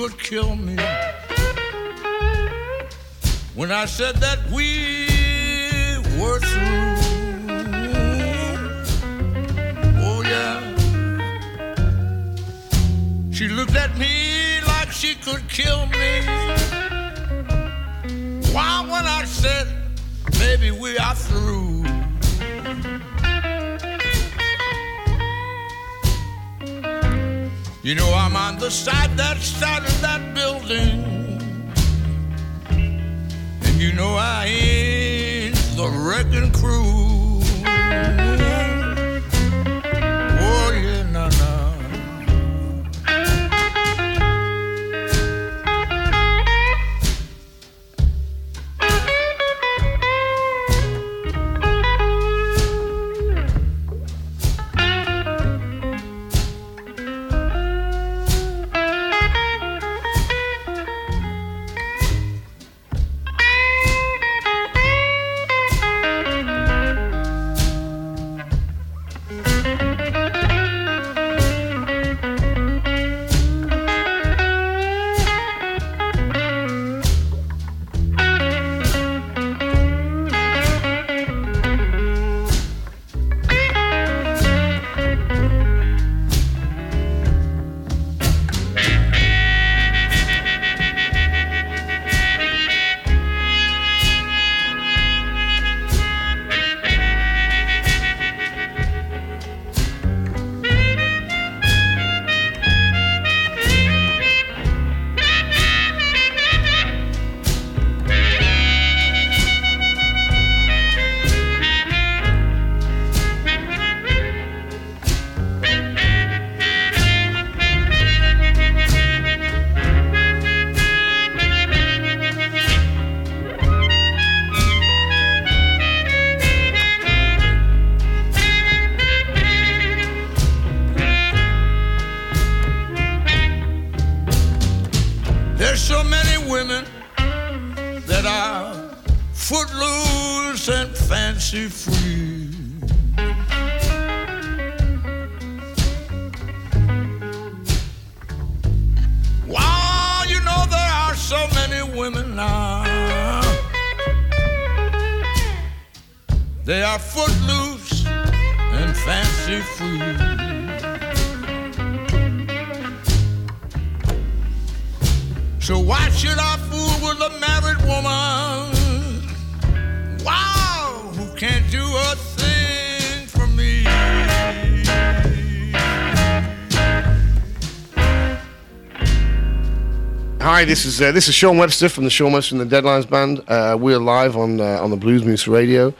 Could kill me. When I said that we were through. Oh, yeah. She looked at me like she could kill me. Why, when I said, maybe we are through. You know I'm on the side that started that building. And you know I ain't the wrecking crew. Hi, this is uh, this is Sean Webster from the Sean Webster and the Deadlines Band. Uh, we're live on uh, on the Blues Moose Radio.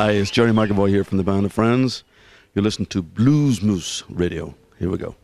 Hi, it's Gerry McAvoy here from the Band of Friends. You listen to Blues Moose Radio. Here we go.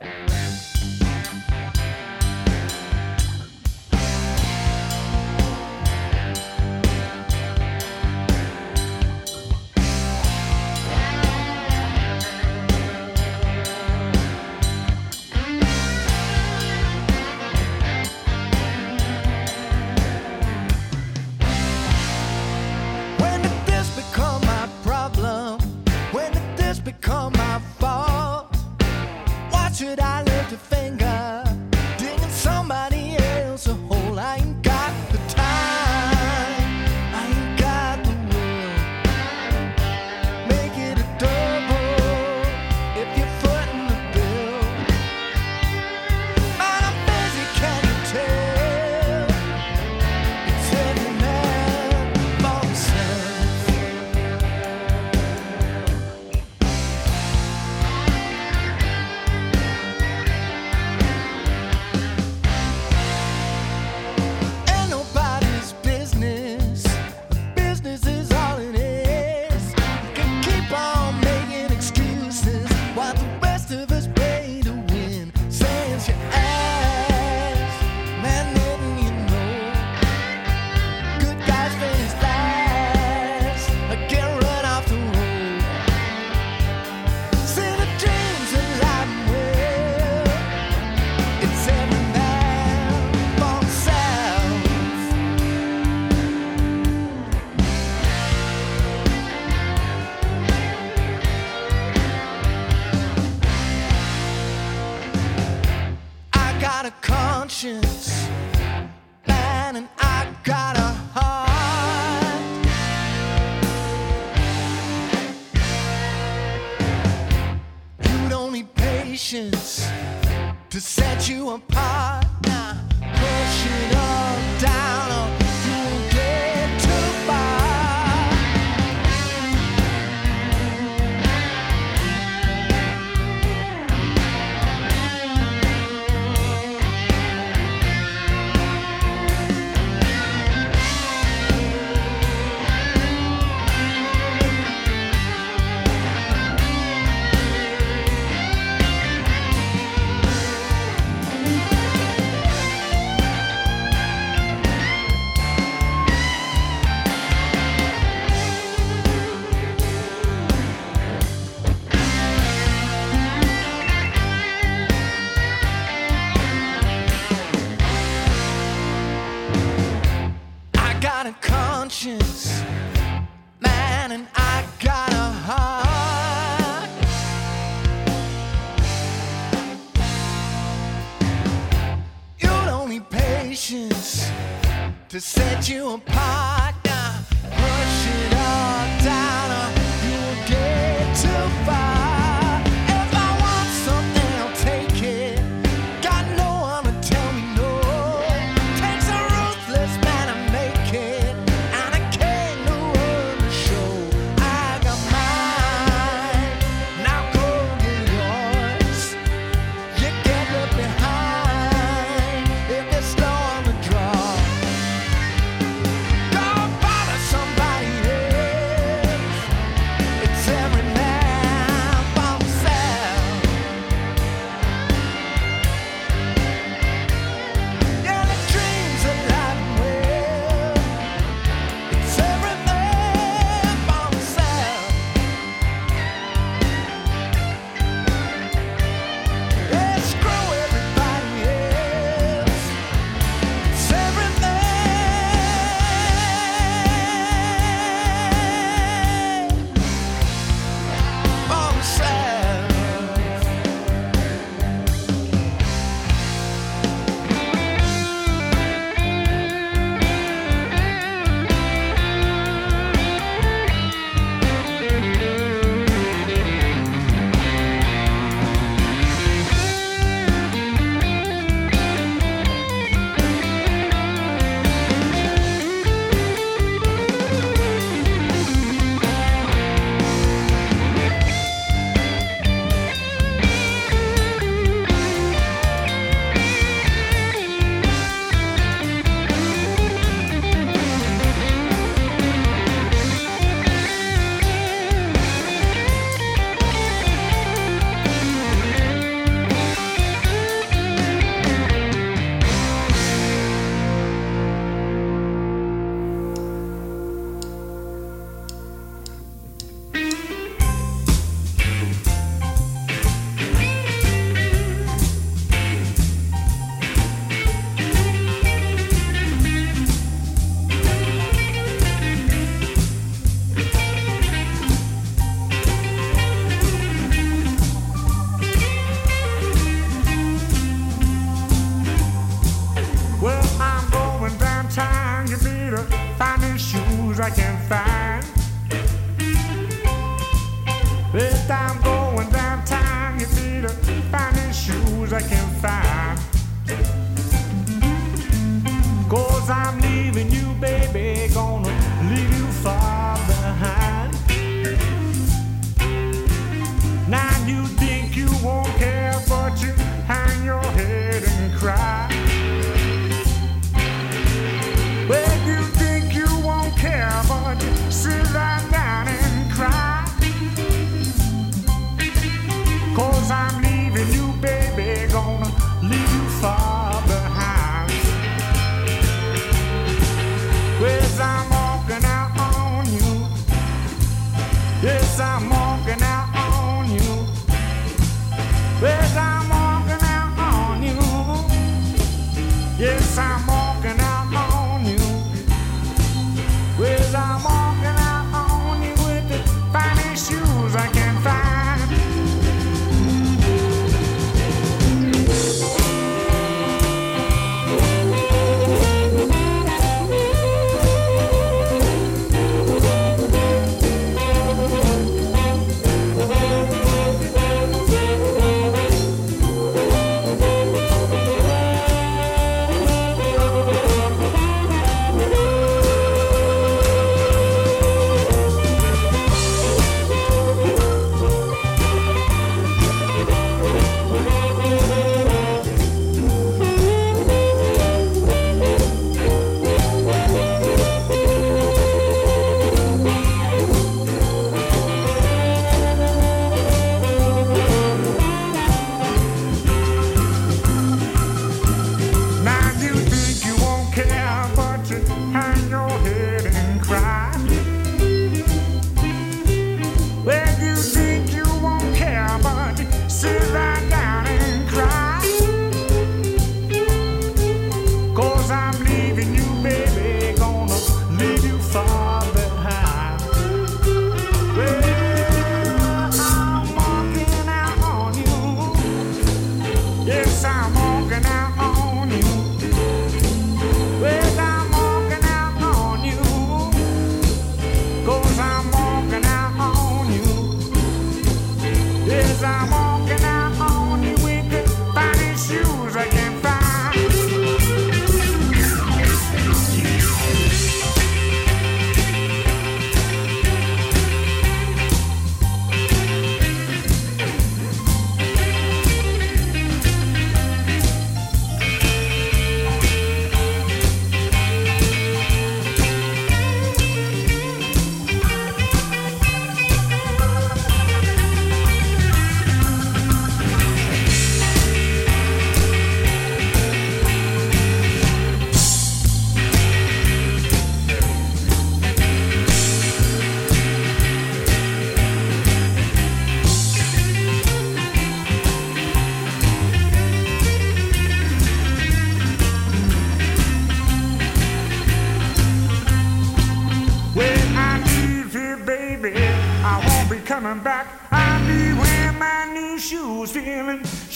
you.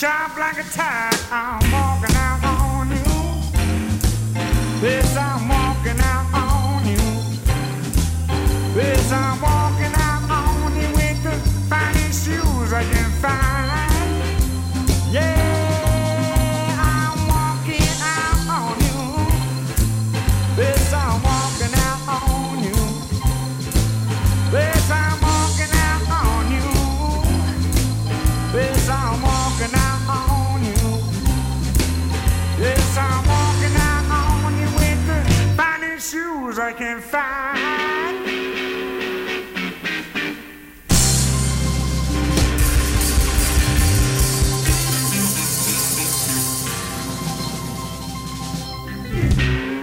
sharp like a tide.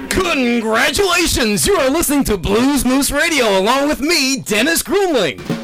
Congratulations! You are listening to Blues Moose Radio along with me, Dennis Gruenling.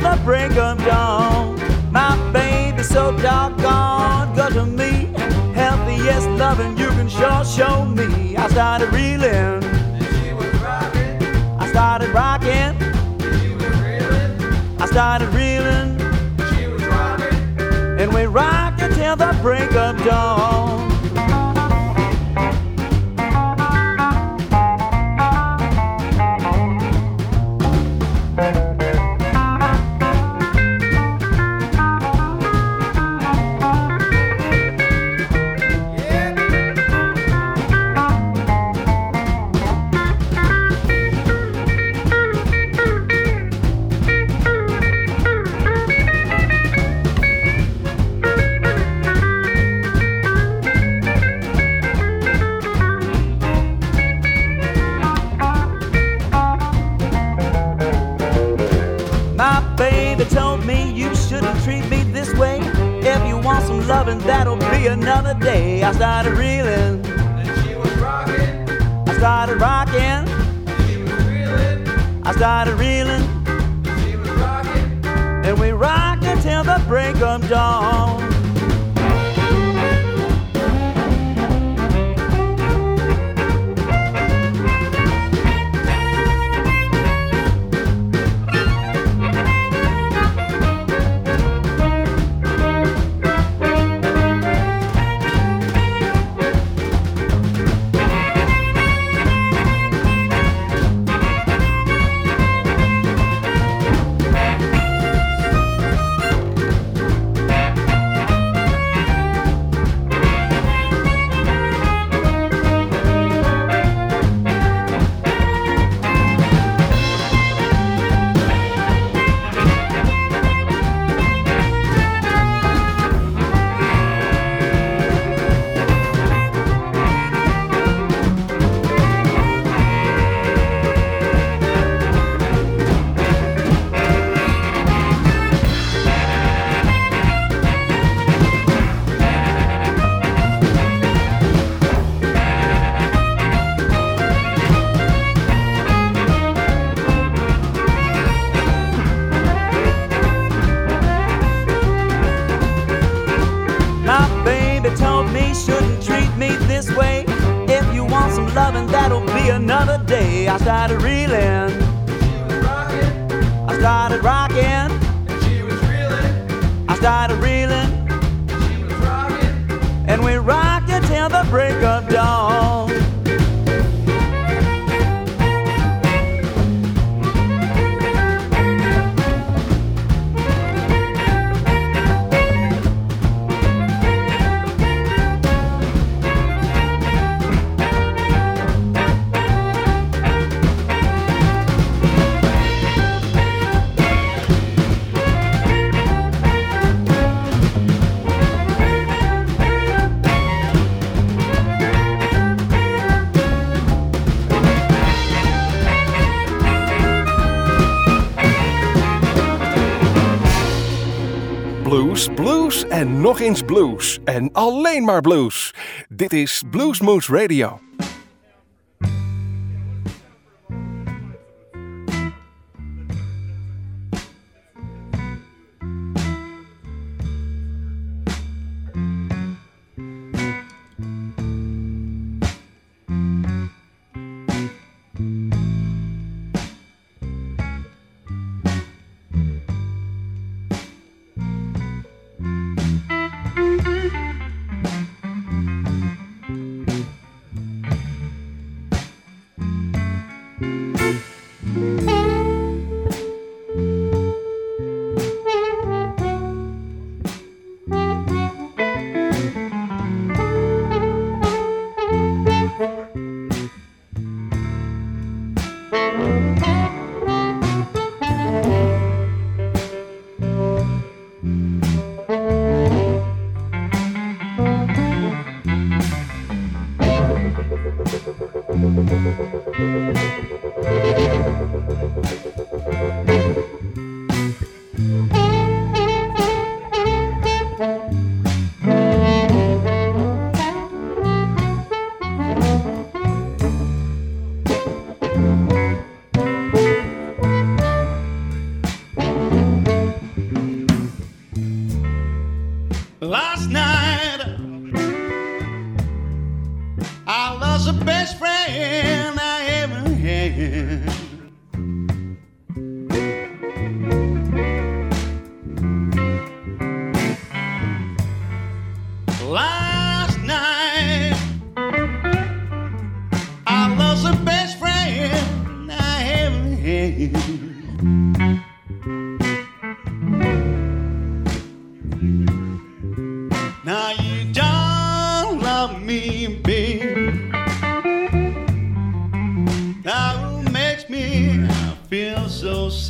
Rocked until the break of dawn. My baby so doggone good to me. Healthiest loving you can sure show me. I started reeling. I started rocking. I started reeling. And we rocked until the break of dawn. En nog eens blues. En alleen maar blues. Dit is Bluesmoose Radio.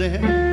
So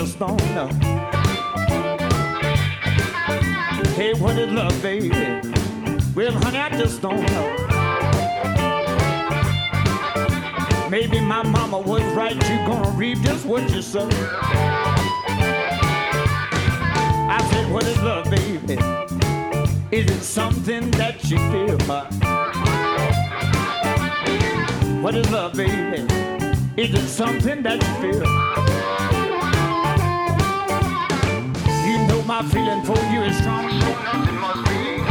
just don't know. Hey, what is love, baby? Well, honey, I just don't know. Maybe my mama was right, You're gonna reap just what you sow. I said, what is love, baby? Is it something that you feel? What is love, baby? Is it something that you feel? my feeling for you is strong, so nothing must be.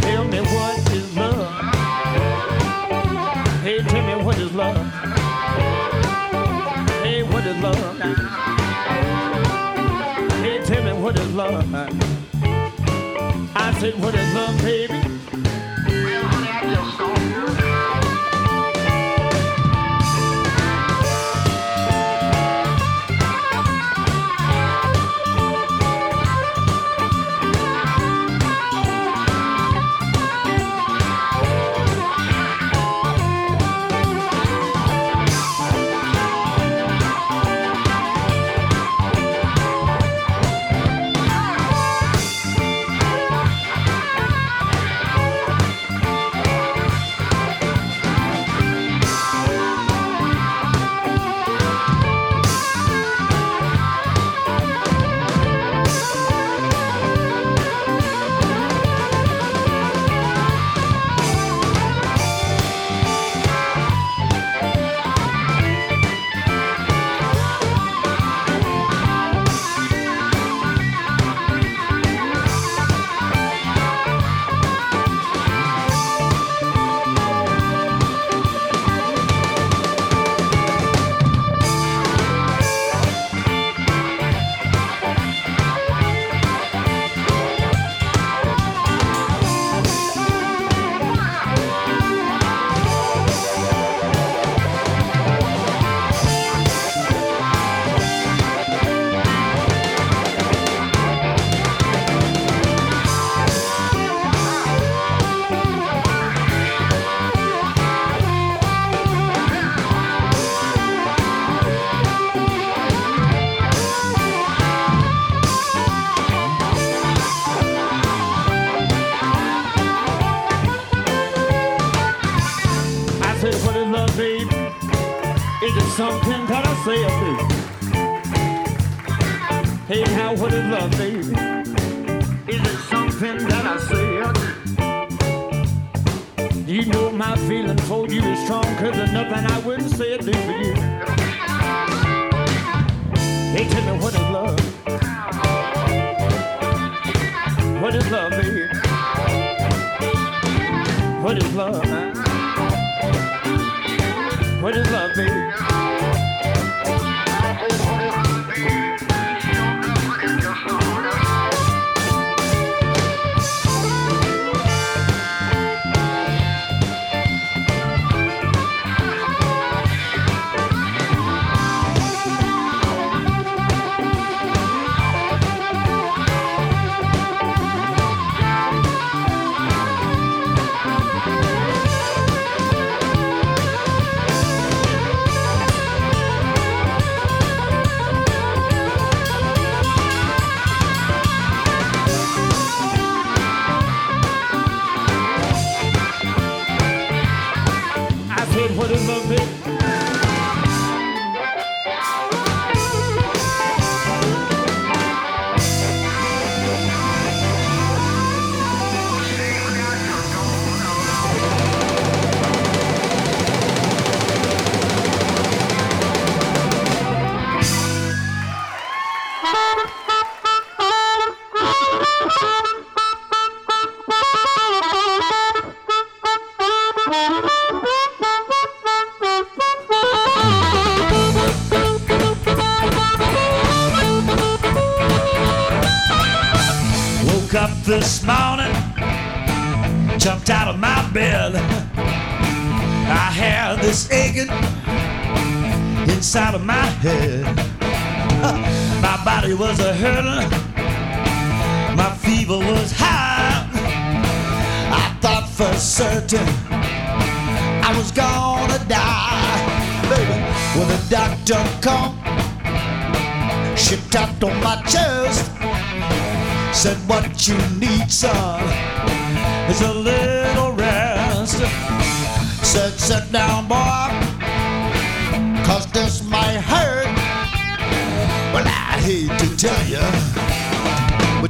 Tell me what is love? Hey, tell me what is love? Hey, what is love? Hey, tell me what is love? I said, what is love, baby? Well, honey, I just don't. know.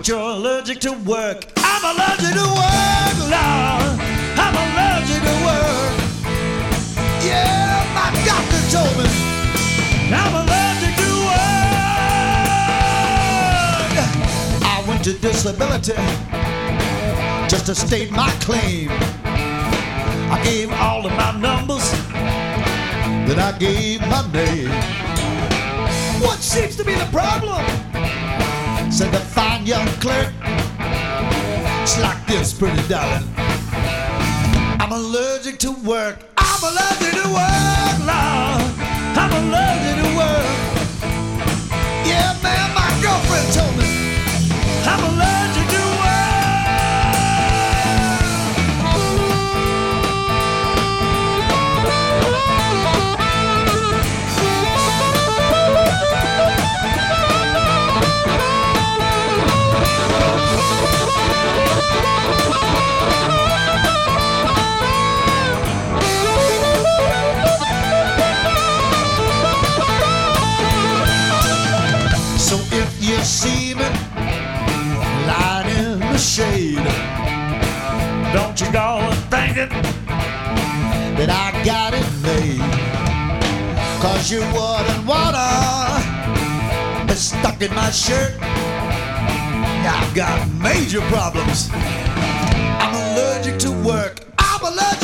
You're allergic to work. I'm allergic to work, Lord. I'm allergic to work. Yeah, my doctor told me I'm allergic to work. I went to disability just to state my claim. I gave all of my numbers, then I gave my name. What seems to be the problem? Said the fine young clerk. It's like this, pretty darling. I'm allergic to work. I'm allergic to work, Lord. I'm allergic to work. Yeah, man, my girlfriend told me I'm allergic don't you go thinking that I got it made. Cause your wood and water is stuck in my shirt. I've got major problems. I'm allergic to work. I'm allergic